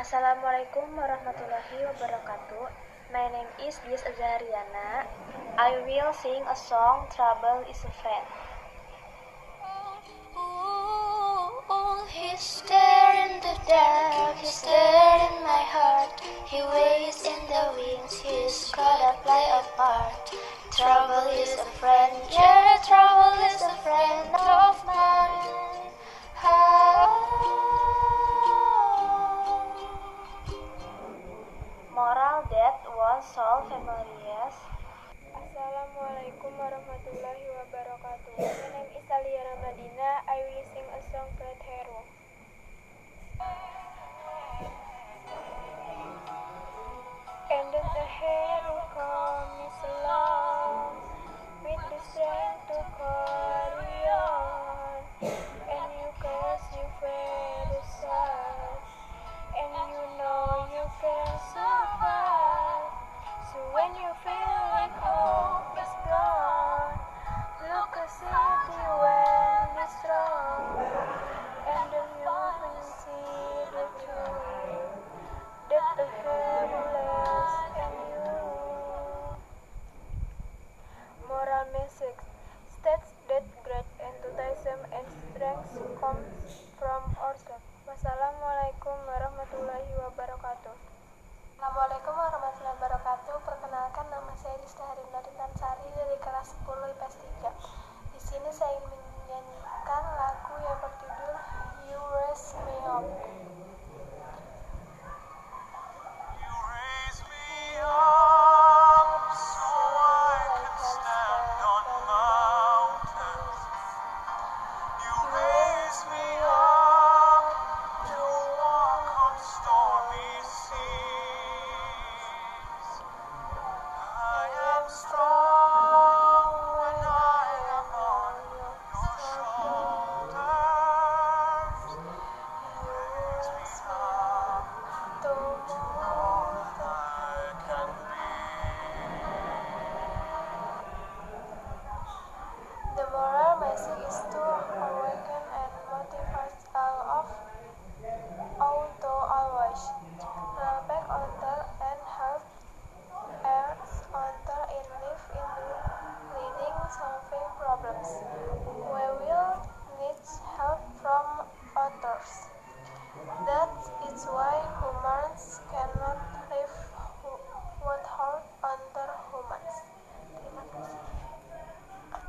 Assalamualaikum warahmatullahi wabarakatuh. My name is Dias Azhariana. I will sing a song Trouble is a Friend. Oh, oh, he's there in the dark, he's there in my heart. He waits in the wings, He's caught up by a part. Trouble is a friend, yeah, trouble is a friend. Sol Assalamualaikum warahmatullahi wabarakatuh. you feel like hope is gone, look a city when it's and you see the truth that the you. Moral message states that great enthusiasm and strength comes. Assalamualaikum warahmatullahi wabarakatuh. Perkenalkan nama saya Rizda Harim dari Tansari dari kelas 10 cups.